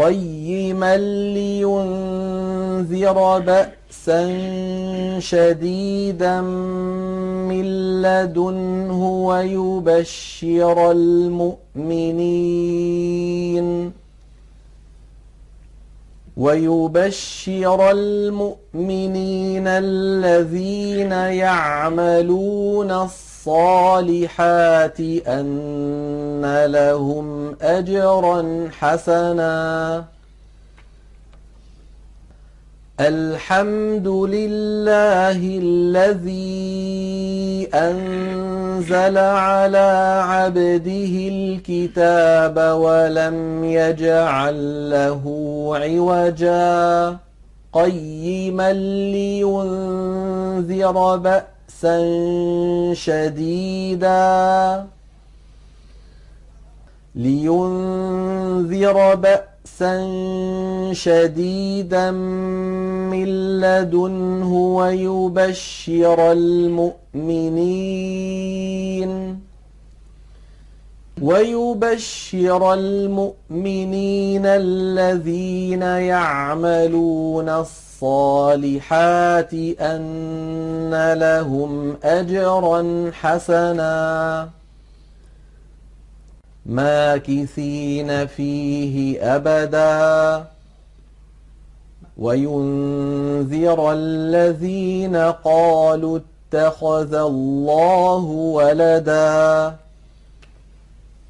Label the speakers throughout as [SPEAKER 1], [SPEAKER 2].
[SPEAKER 1] قيما لينذر بأسا شديدا من لدنه ويبشر المؤمنين ويبشر المؤمنين الذين يعملون الصالحات أن لهم أجرا حسنا الحمد لله الذي أنزل على عبده الكتاب ولم يجعل له عوجا قيما لينذر بأسا شديدا لينذر بأسا بأسا شديدا من لدنه ويبشر المؤمنين ويبشر المؤمنين الذين يعملون الصالحات أن لهم أجرا حسنا. ماكثين فيه أبدا. وينذر الذين قالوا اتخذ الله ولدا.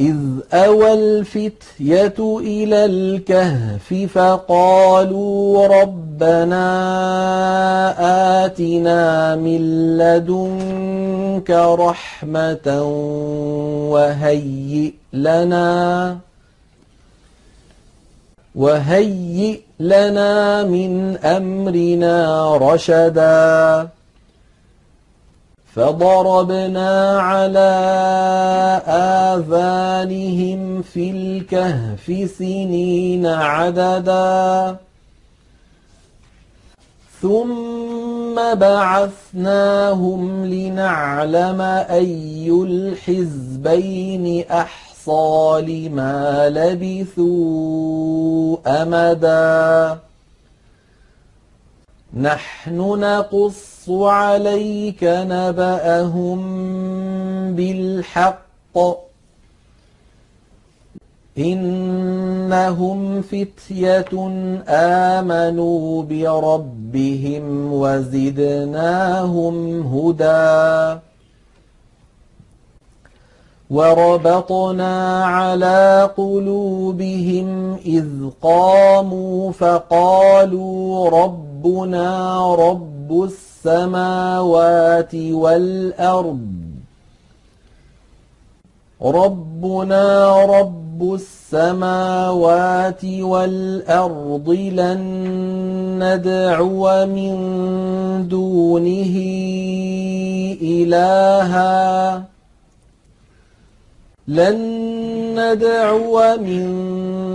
[SPEAKER 1] إذ أوى الفتية إلى الكهف فقالوا ربنا آتنا من لدنك رحمة وهيئ لنا وهيئ لنا من أمرنا رشدا فضربنا على آذانهم في الكهف سنين عددا. ثم بعثناهم لنعلم أي الحزبين أحصى لما لبثوا أمدا. نحن نقص عليك نبأهم بالحق. إنهم فتية آمنوا بربهم وزدناهم هدى. وربطنا على قلوبهم إذ قاموا فقالوا رب ربنا رب السماوات والأرض. ربنا رب السماوات والأرض لن ندعو من دونه إلها. لن ندعو من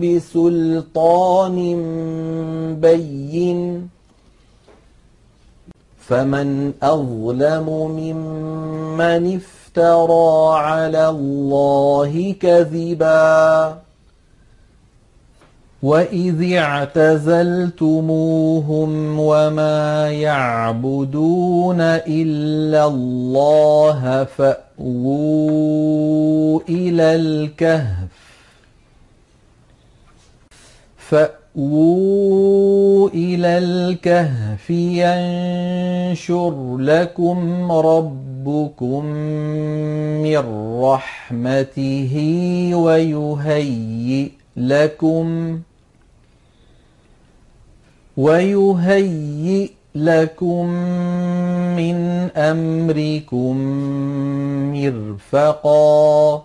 [SPEAKER 1] بسلطان بين فمن أظلم ممن افترى على الله كذبا وإذ اعتزلتموهم وما يعبدون إلا الله فأووا إلى الكهف فأووا إلى الكهف ينشر لكم رب ربكم من رحمته ويهيئ لكم ويهيئ لكم من أمركم مرفقا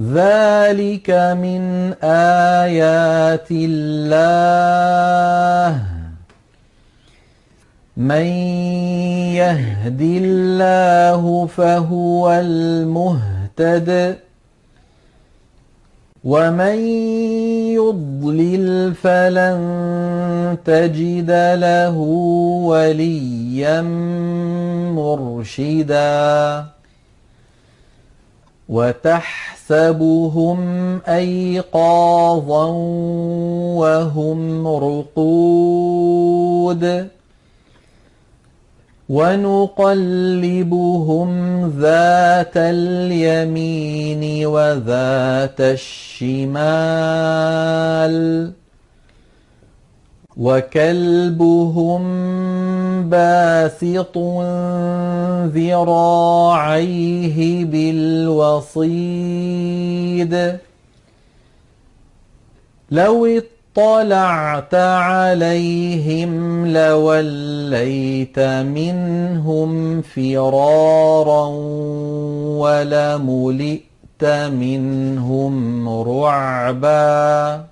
[SPEAKER 1] ذلك من آيات الله من يهد الله فهو المهتد ومن يضلل فلن تجد له وليا مرشدا وتحسبهم أيقاظا وهم رقود. ونقلبهم ذات اليمين وذات الشمال. وكلبهم باسط ذراعيه بالوصيد. لو اطلعت عليهم لوليت منهم فرارا ولملئت منهم رعبا.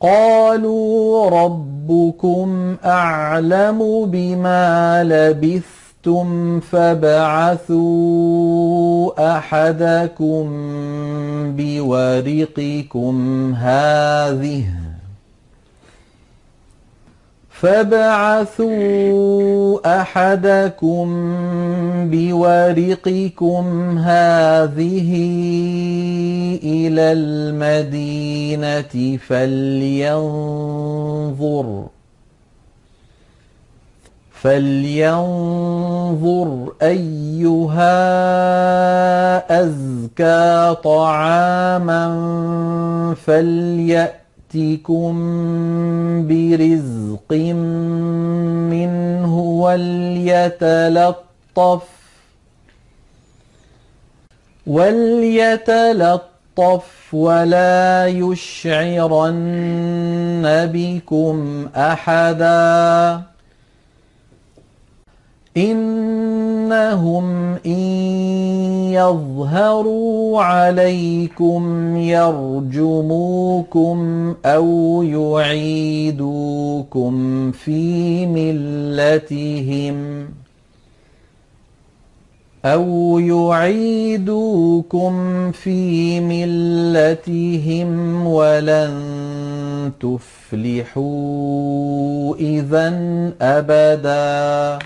[SPEAKER 1] قالوا ربكم أعلم بما لبثتم فابعثوا أحدكم بورقكم هذه فابعثوا احدكم بورقكم هذه إلى المدينة فلينظر فلينظر ايها ازكى طعاما فليأت يأتكم برزق منه وليتلطف وليتلطف ولا يشعرن بكم أحدا. إنهم إن يظهروا عليكم يرجموكم أو يعيدوكم في ملتهم أو يعيدوكم في ملتهم ولن تفلحوا إذا أبداً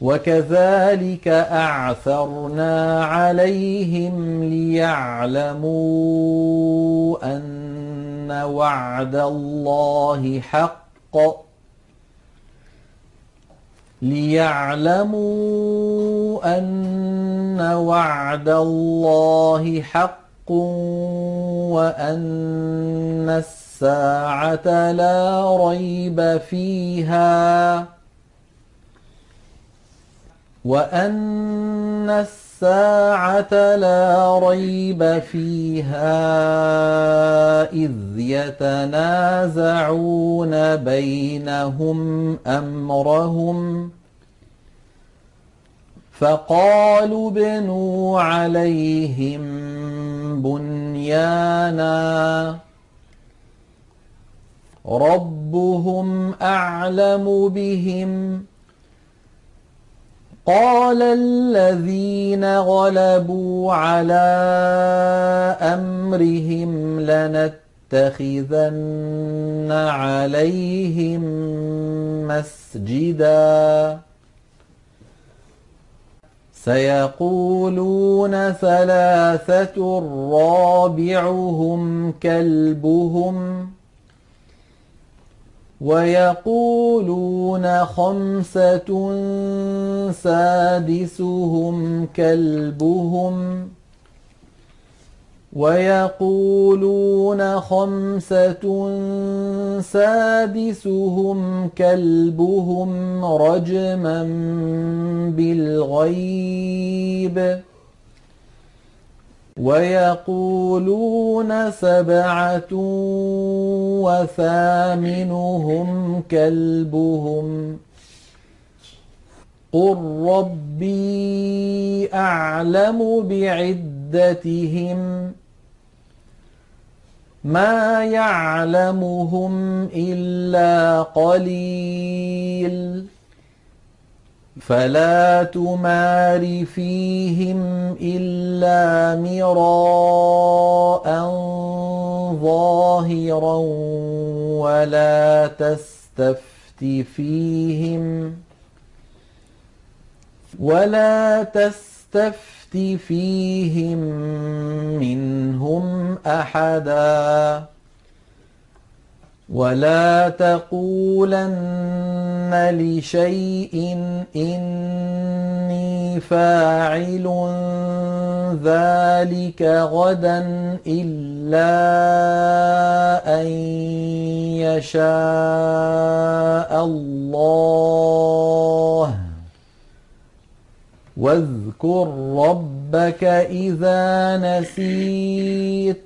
[SPEAKER 1] وكذلك أعثرنا عليهم ليعلموا أن وعد الله حق. ليعلموا أن وعد الله حق وأن الساعة لا ريب فيها. وأن الساعة لا ريب فيها إذ يتنازعون بينهم أمرهم فقالوا ابنوا عليهم بنيانا ربهم أعلم بهم قال الذين غلبوا على أمرهم لنتخذن عليهم مسجدا. سيقولون ثلاثة رابعهم كلبهم ويقولون خمسة سادسهم كلبهم ويقولون خمسة سادسهم كلبهم رجما بالغيب ويقولون سبعة وثامنهم كلبهم قل ربي أعلم بعدتهم ما يعلمهم إلا قليل فلا تمار فيهم إلا مراء ظاهرا ولا تستفت فيهم ولا تستفت فيهم منهم أحدا ولا تقولن لشيء إني فاعل ذلك غدا إلا أن يشاء الله واذكر ربك إذا نسيت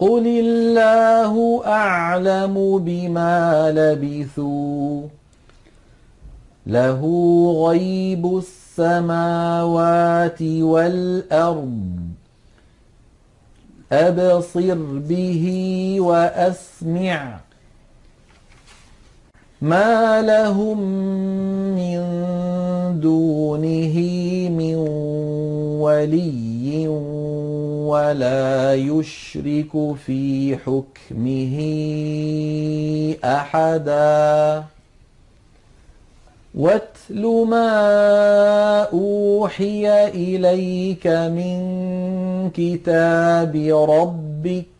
[SPEAKER 1] قل الله أعلم بما لبثوا له غيب السماوات والأرض أبصر به وأسمع ما لهم من دونه من ولي ولا يشرك في حكمه أحدا. واتل ما أوحي إليك من كتاب ربك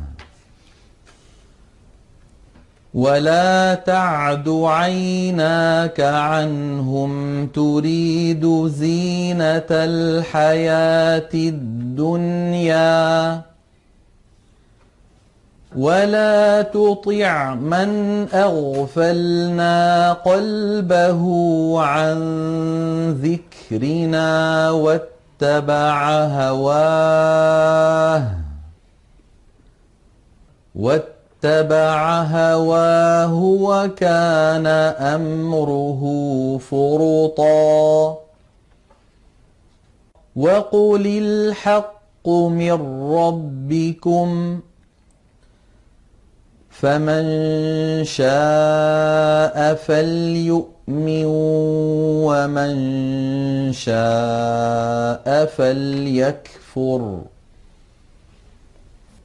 [SPEAKER 1] ولا تعد عيناك عنهم تريد زينه الحياة الدنيا ولا تطع من اغفلنا قلبه عن ذكرنا واتبع هواه واتبع هواه وكان أمره فرطا. وقل الحق من ربكم فمن شاء فليؤمن ومن شاء فليكفر.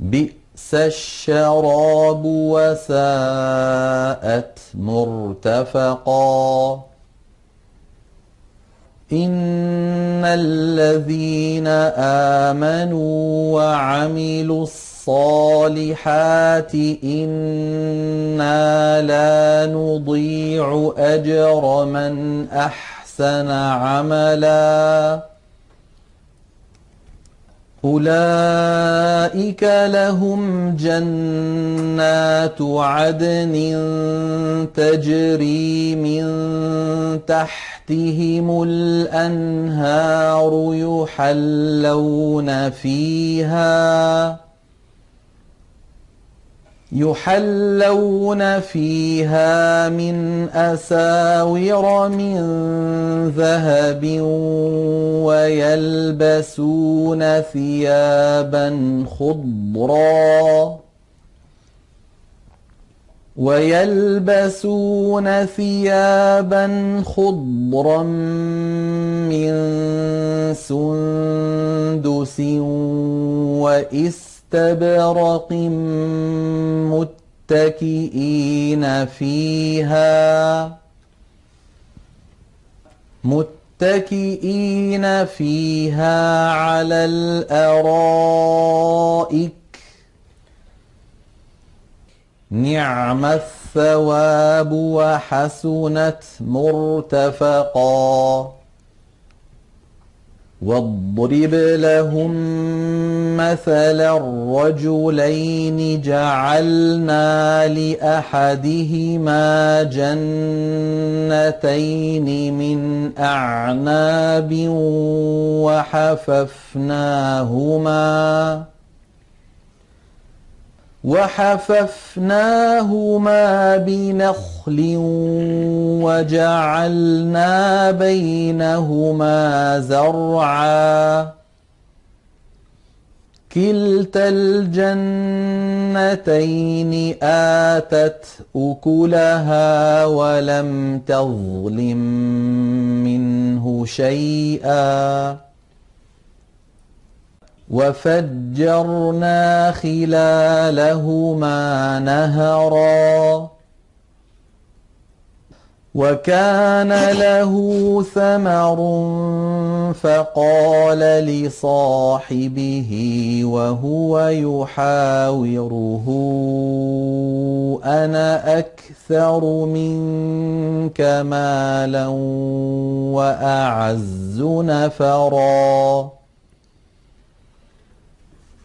[SPEAKER 1] بئس الشراب وساءت مرتفقا. إن الذين آمنوا وعملوا الصالحات إنا لا نضيع أجر من أحسن عملا. أولئك لهم جنات عدن تجري من تحتهم الأنهار يحلون فيها يحلون فيها من أساور من ذهب ويلبسون ثيابا خضرا ويلبسون ثيابا خضرا من سندس وإس استبرق متكئين فيها. متكئين فيها على الأرائك. نعم الثواب وحسنت مرتفقا. واضرب لهم مثلا الرجلين جعلنا لأحدهما جنتين من أعناب وحففناهما وحففناهما بنخل وجعلنا بينهما زرعا. كلتا الجنتين آتت أكلها ولم تظلم منه شيئا. وفجرنا خلالهما نهرا. وكان له ثمر فقال لصاحبه وهو يحاوره أنا أكثر منك مالا وأعز نفرا.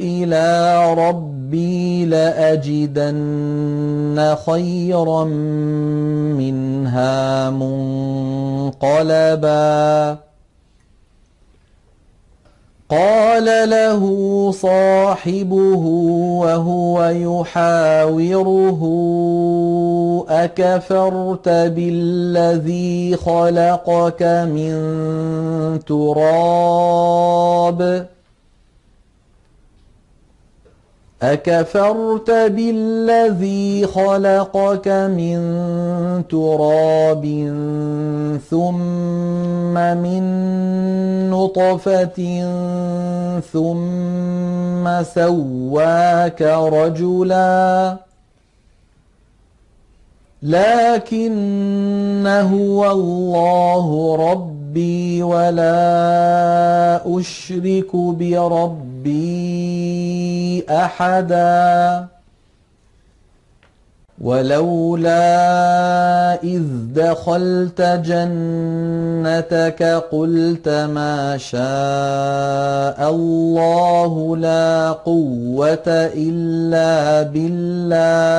[SPEAKER 1] إلى ربي لأجدن خيرا منها منقلبا. قال له صاحبه وهو يحاوره أكفرت بالذي خلقك من تراب ۖ؟ أكفرت بالذي خلقك من تراب ثم من نطفة ثم سواك رجلا. لكن هو الله ربي ولا أشرك بربي. أحدا ولولا إذ دخلت جنتك قلت ما شاء الله لا قوة إلا بالله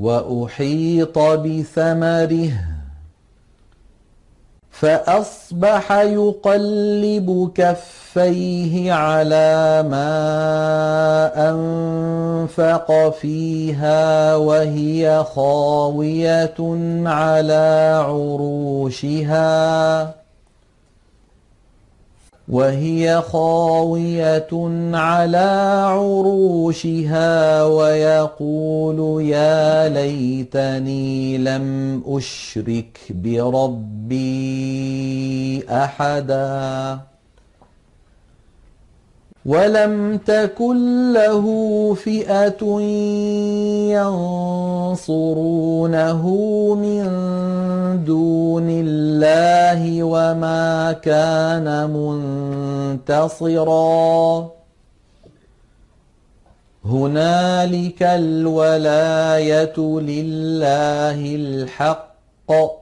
[SPEAKER 1] وأحيط بثمره فأصبح يقلب كفيه على ما أنفق فيها وهي خاوية على عروشها وهي خاوية على عروشها ويقول يا ليتني لم أشرك بربي أحدا. ولم تكن له فئة ينصرونه من دون الله وما كان منتصرا هنالك الولاية لله الحق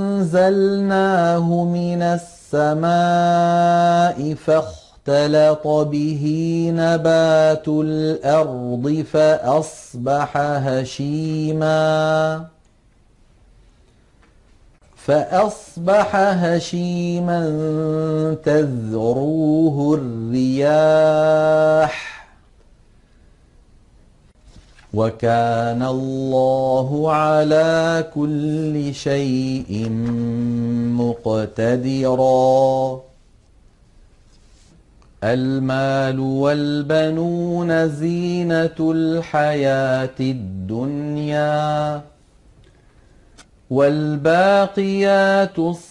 [SPEAKER 1] أنزلناه من السماء فاختلط به نبات الأرض فأصبح هشيما. فأصبح هشيما تذروه الرياح. وكان الله على كل شيء مقتدرا. المال والبنون زينة الحياة الدنيا والباقيات الصالحات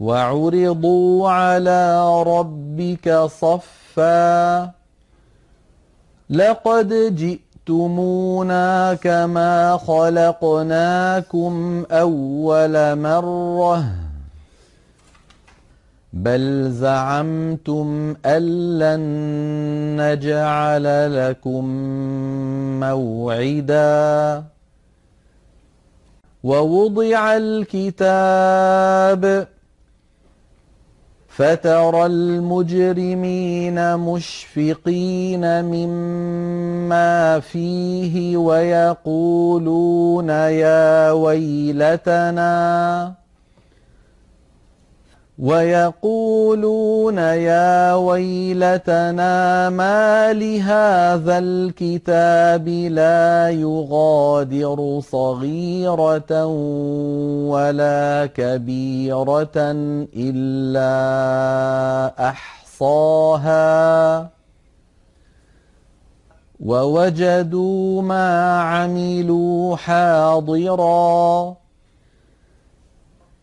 [SPEAKER 1] وعرضوا على ربك صفا لقد جئتمونا كما خلقناكم اول مره بل زعمتم أن لن نجعل لكم موعدا ووضع الكتاب فترى المجرمين مشفقين مما فيه ويقولون يا ويلتنا ويقولون يا ويلتنا ما لهذا الكتاب لا يغادر صغيرة ولا كبيرة إلا أحصاها. ووجدوا ما عملوا حاضراً.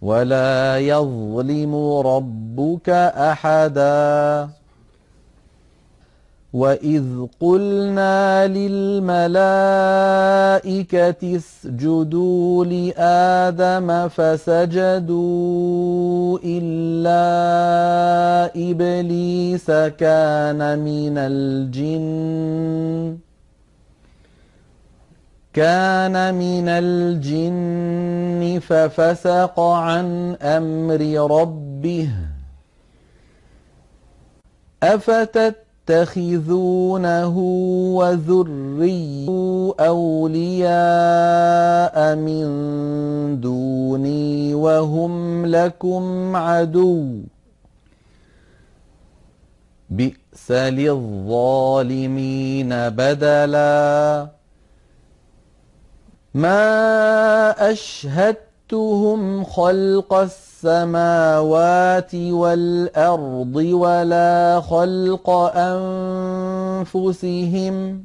[SPEAKER 1] ولا يظلم ربك أحدا. وإذ قلنا للملائكة اسجدوا لآدم فسجدوا إلا إبليس كان من الجن. كان من الجن ففسق عن أمر ربه. أفتتخذونه وذرية أولياء من دوني وهم لكم عدو. بئس للظالمين بدلا. ما أشهدتهم خلق السماوات والأرض ولا خلق أنفسهم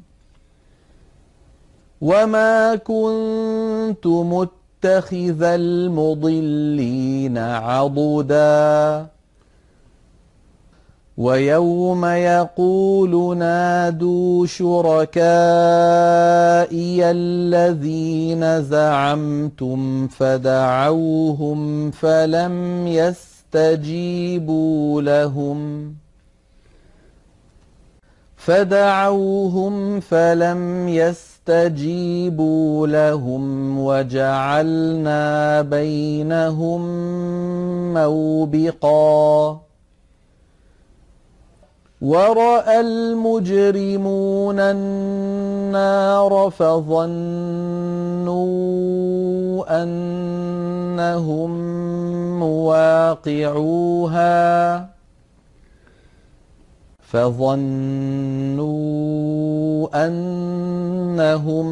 [SPEAKER 1] وما كنت متخذ المضلين عضداً ويوم يقول نادوا شركائي الذين زعمتم فدعوهم فلم يستجيبوا لهم فدعوهم فلم يستجيبوا لهم وجعلنا بينهم موبقاً ورأى المجرمون النار فظنوا أنهم مواقعوها فظنوا أنهم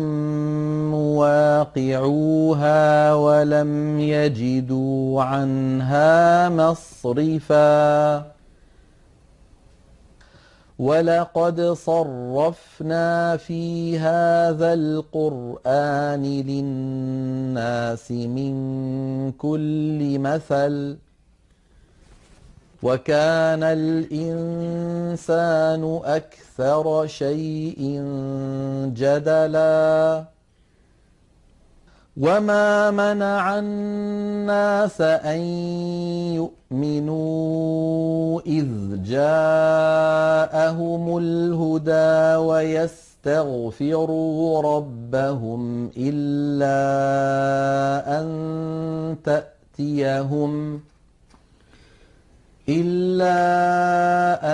[SPEAKER 1] مواقعوها ولم يجدوا عنها مصرفاً ولقد صرفنا في هذا القرآن للناس من كل مثل وكان الإنسان أكثر شيء جدلا وما منع الناس أن يؤمنوا إذ جاءهم الهدى ويستغفروا ربهم إلا أن تأتيهم إلا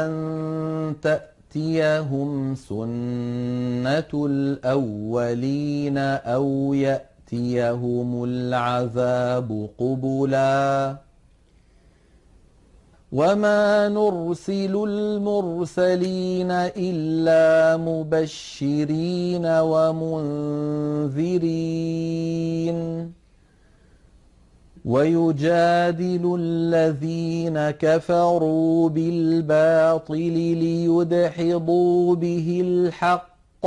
[SPEAKER 1] أن تأتيهم سنة الأولين أو يأتي يأتيهم العذاب قبلا. وما نرسل المرسلين الا مبشرين ومنذرين. ويجادل الذين كفروا بالباطل ليدحضوا به الحق.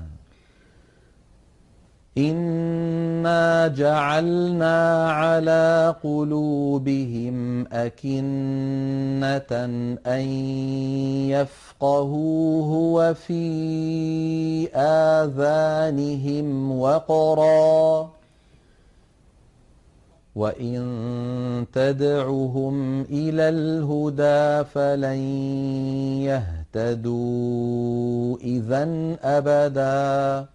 [SPEAKER 1] إنا جعلنا على قلوبهم أكنة أن يفقهوه وفي آذانهم وقرا وإن تدعهم إلى الهدى فلن يهتدوا إذا أبداً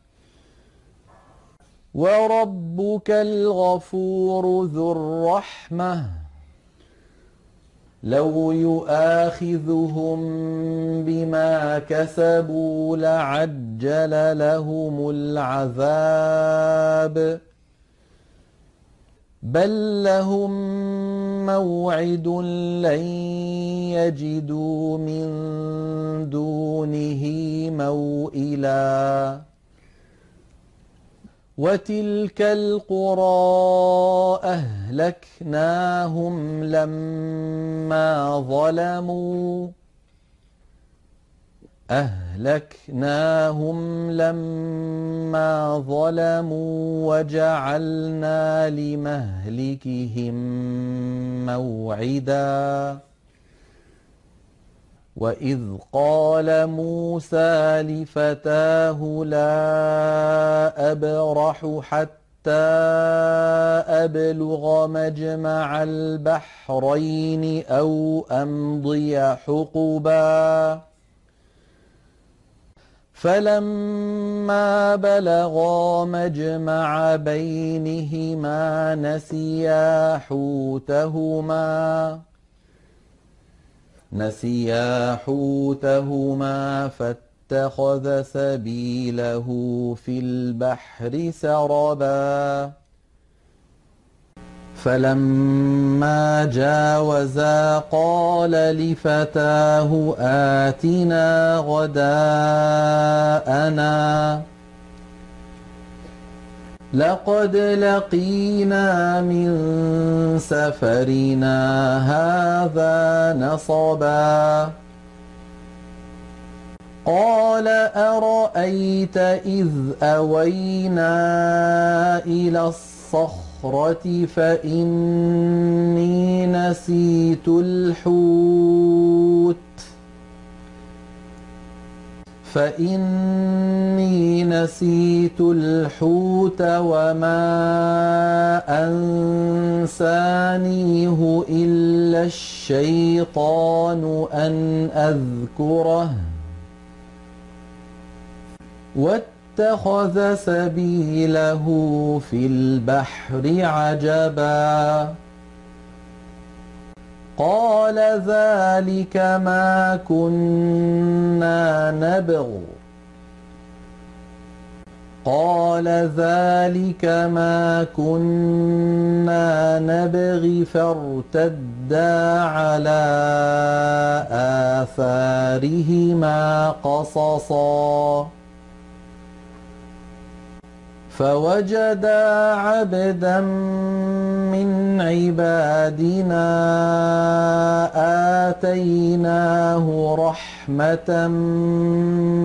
[SPEAKER 1] وربك الغفور ذو الرحمة. لو يؤاخذهم بما كسبوا لعجل لهم العذاب. بل لهم موعد لن يجدوا من دونه موئلاً. وتلك القرى أهلكناهم لما ظلموا أهلكناهم لما ظلموا وجعلنا لمهلكهم موعداً واذ قال موسى لفتاه لا ابرح حتى ابلغ مجمع البحرين أو امضي حقبا فلما بلغا مجمع بينهما نسيا حوتهما نسيا حوتهما فاتخذ سبيله في البحر سربا. فلما جاوزا قال لفتاه آتنا غداءنا. لقد لقينا من سفرنا هذا نصبا. قال أرأيت إذ أوينا إلى الصخرة فإني نسيت الحوت. فإني نسيت الحوت وما أنسانيه إلا الشيطان أن أذكره. واتخذ سبيله في البحر عجباً. قال ذلك ما كنا نبغ. قال ذلك ما كنا نبغي فارتدا على آثارهما قصصا. فوجدا عبدا من عبادنا آتيناه رحمة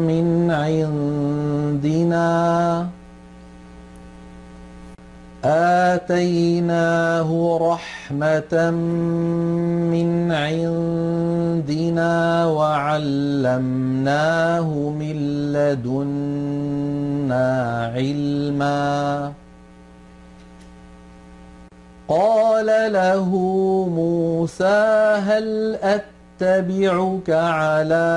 [SPEAKER 1] من عندنا. آتيناه رحمة من عندنا وعلمناه من لدنا علما. قال له موسى هل أتى أتبعك على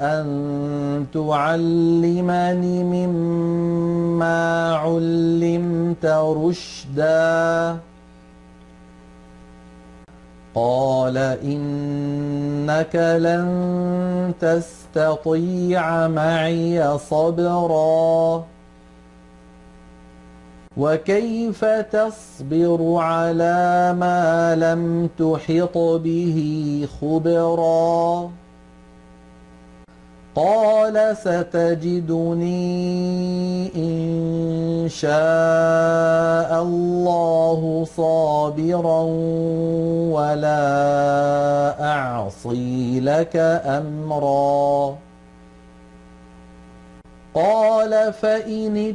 [SPEAKER 1] أن تعلمني مما علمت رشدا. قال إنك لن تستطيع معي صبرا. وكيف تصبر على ما لم تحط به خبرا؟ قال ستجدني إن شاء الله صابرا ولا أعصي لك أمرا. قال فإن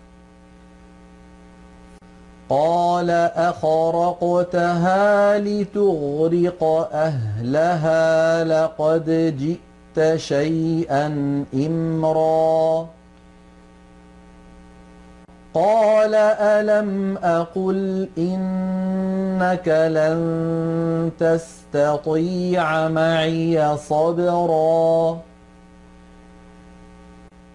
[SPEAKER 1] قال أخرقتها لتغرق أهلها لقد جئت شيئا إمرا. قال ألم أقل إنك لن تستطيع معي صبرا.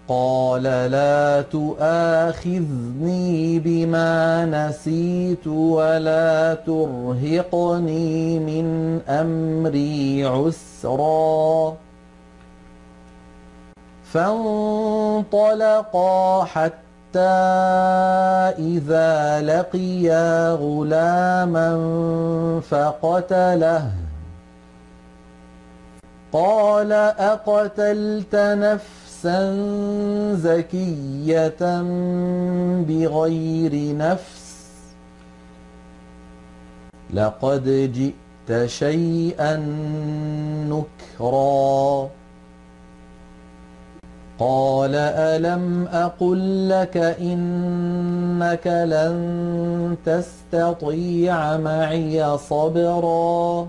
[SPEAKER 1] قال لا تؤاخذني بما نسيت ولا ترهقني من أمري عسرا. فانطلقا حتى إذا لقيا غلاما فقتله. قال أقتلت نفسا نفسا زكية بغير نفس. لقد جئت شيئا نكرا. قال ألم أقل لك إنك لن تستطيع معي صبرا؟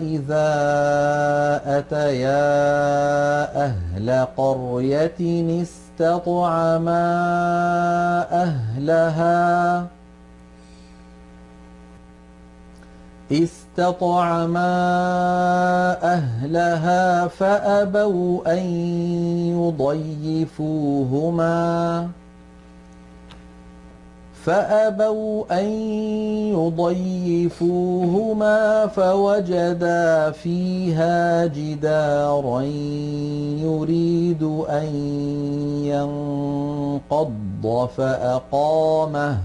[SPEAKER 1] إذا أتيا أهل قرية استطعما أهلها استطعما أهلها فأبوا أن يضيفوهما فأبوا أن يضيفوهما فوجدا فيها جدارا يريد أن ينقض فأقامه.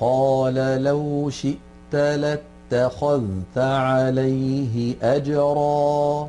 [SPEAKER 1] قال لو شئت لاتخذت عليه أجرا.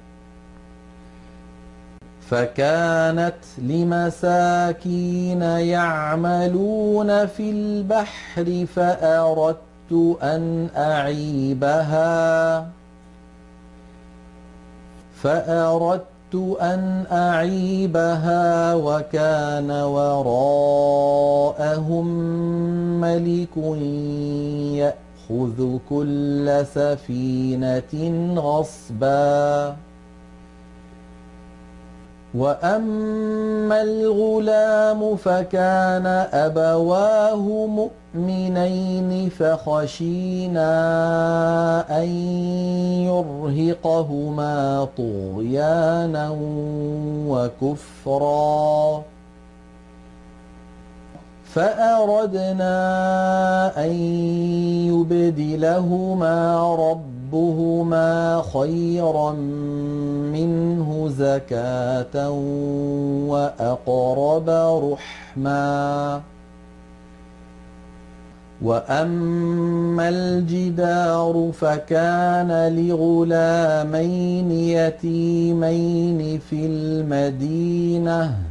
[SPEAKER 1] فكانت لمساكين يعملون في البحر فأردت أن أعيبها فأردت أن أعيبها وكان وراءهم ملك يأخذ كل سفينة غصباً. واما الغلام فكان ابواه مؤمنين فخشينا ان يرهقهما طغيانا وكفرا فاردنا ان يبدلهما رب ربهما خيرا منه زكاة وأقرب رحما وأما الجدار فكان لغلامين يتيمين في المدينة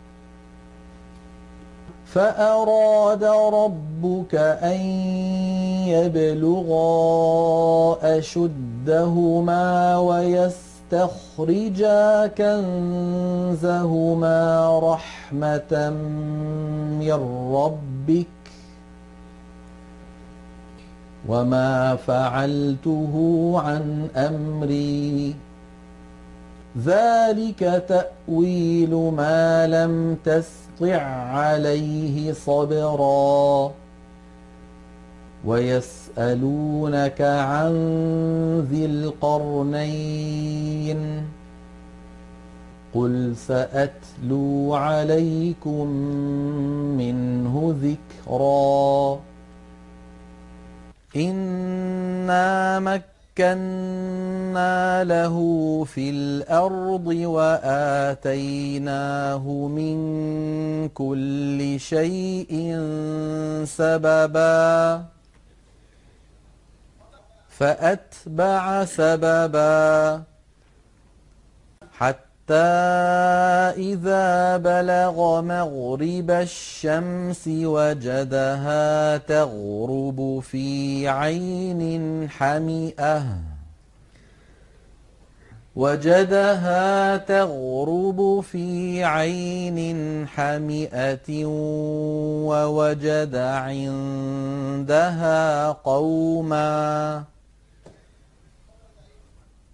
[SPEAKER 1] فأراد ربك أن يبلغا أشدهما ويستخرجا كنزهما رحمة من ربك وما فعلته عن أمري. ذلك تأويل ما لم تستطع عليه صبرا ويسألونك عن ذي القرنين قل سأتلو عليكم منه ذكرا إنا مك مكنا له في الأرض وآتيناه من كل شيء سببا. فأتبع سببا. حتى إذا بلغ مغرب الشمس وجدها تغرب في عين حمئة وجدها تغرب في عين حمئة ووجد عندها قوماً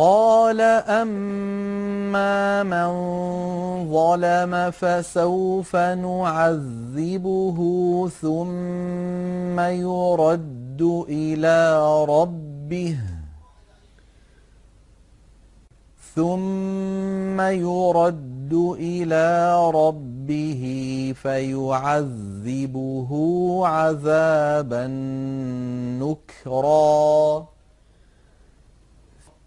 [SPEAKER 1] قال أما من ظلم فسوف نعذبه ثم يرد إلى ربه ثم يرد إلى ربه فيعذبه عذابا نكرا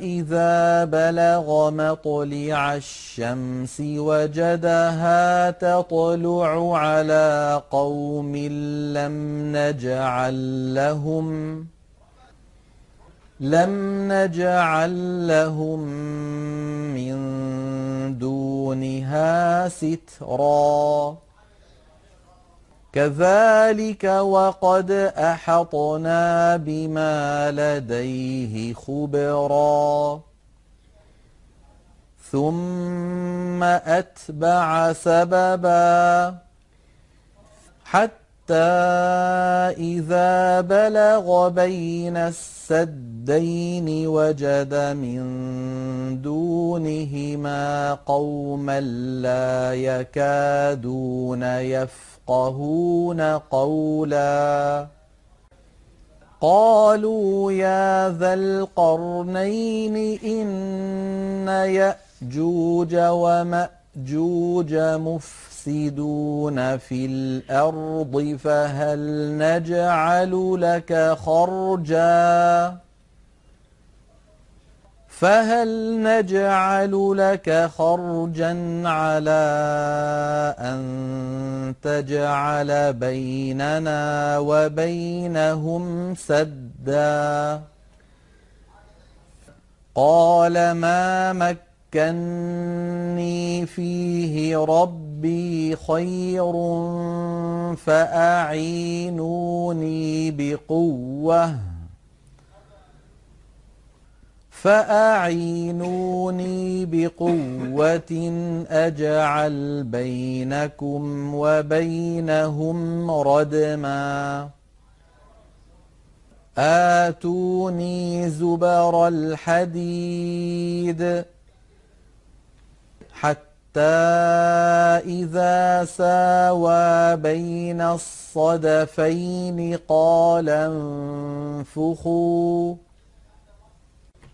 [SPEAKER 1] إذا بلغ مطلع الشمس وجدها تطلع على قوم لم نجعل لهم لم نجعل لهم من دونها سترا كذلك وقد أحطنا بما لديه خبرا. ثم أتبع سببا حتى إذا بلغ بين السدين وجد من دونهما قوما لا يكادون يفقهون. قولا. قالوا يا ذا القرنين إن يأجوج ومأجوج مفسدون في الأرض فهل نجعل لك خرجا؟ فهل نجعل لك خرجا على أن تجعل بيننا وبينهم سدا قال ما مكن مكني فيه ربي خير فأعينوني بقوة فأعينوني بقوة أجعل بينكم وبينهم ردما. آتوني زبر الحديد حتى إذا ساوى بين الصدفين قال انفخوا.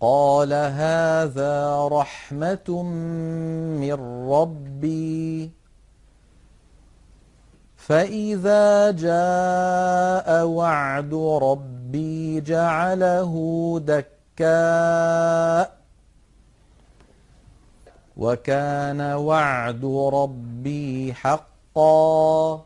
[SPEAKER 1] قال هذا رحمة من ربي. فإذا جاء وعد ربي جعله دكاء. وكان وعد ربي حقا.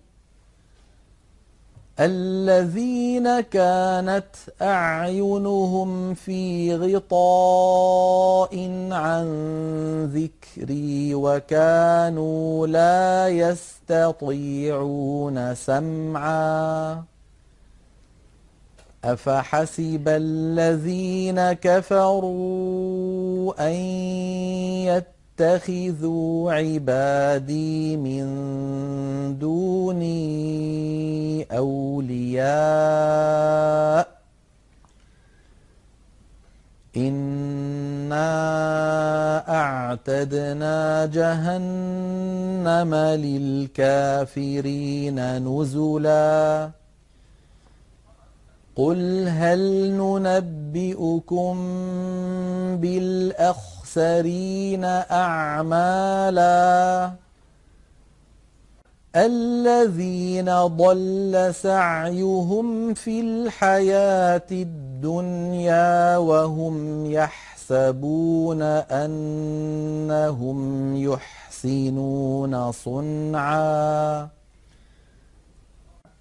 [SPEAKER 1] الذين كانت أعينهم في غطاء عن ذكري وكانوا لا يستطيعون سمعا. أفحسب الذين كفروا أن يتخذوا عبادي من دوني أولياء. إنا أعتدنا جهنم للكافرين نزلاً. قل هل ننبئكم بالاخسرين أعمالا. الذين ضل سعيهم في الحياة الدنيا وهم يحسبون أنهم يحسنون صنعا.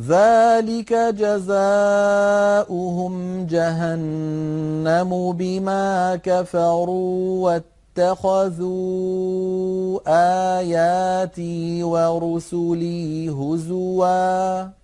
[SPEAKER 1] ذلك جزاؤهم جهنم بما كفروا واتخذوا آياتي ورسلي هزواً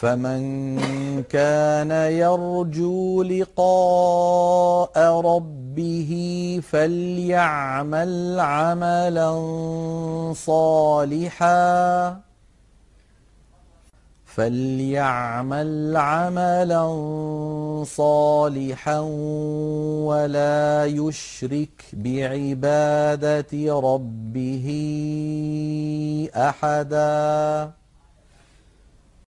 [SPEAKER 1] فمن كان يرجو لقاء ربه فليعمل عملا صالحا فليعمل عملا صالحا ولا يشرك بعبادة ربه أحدا.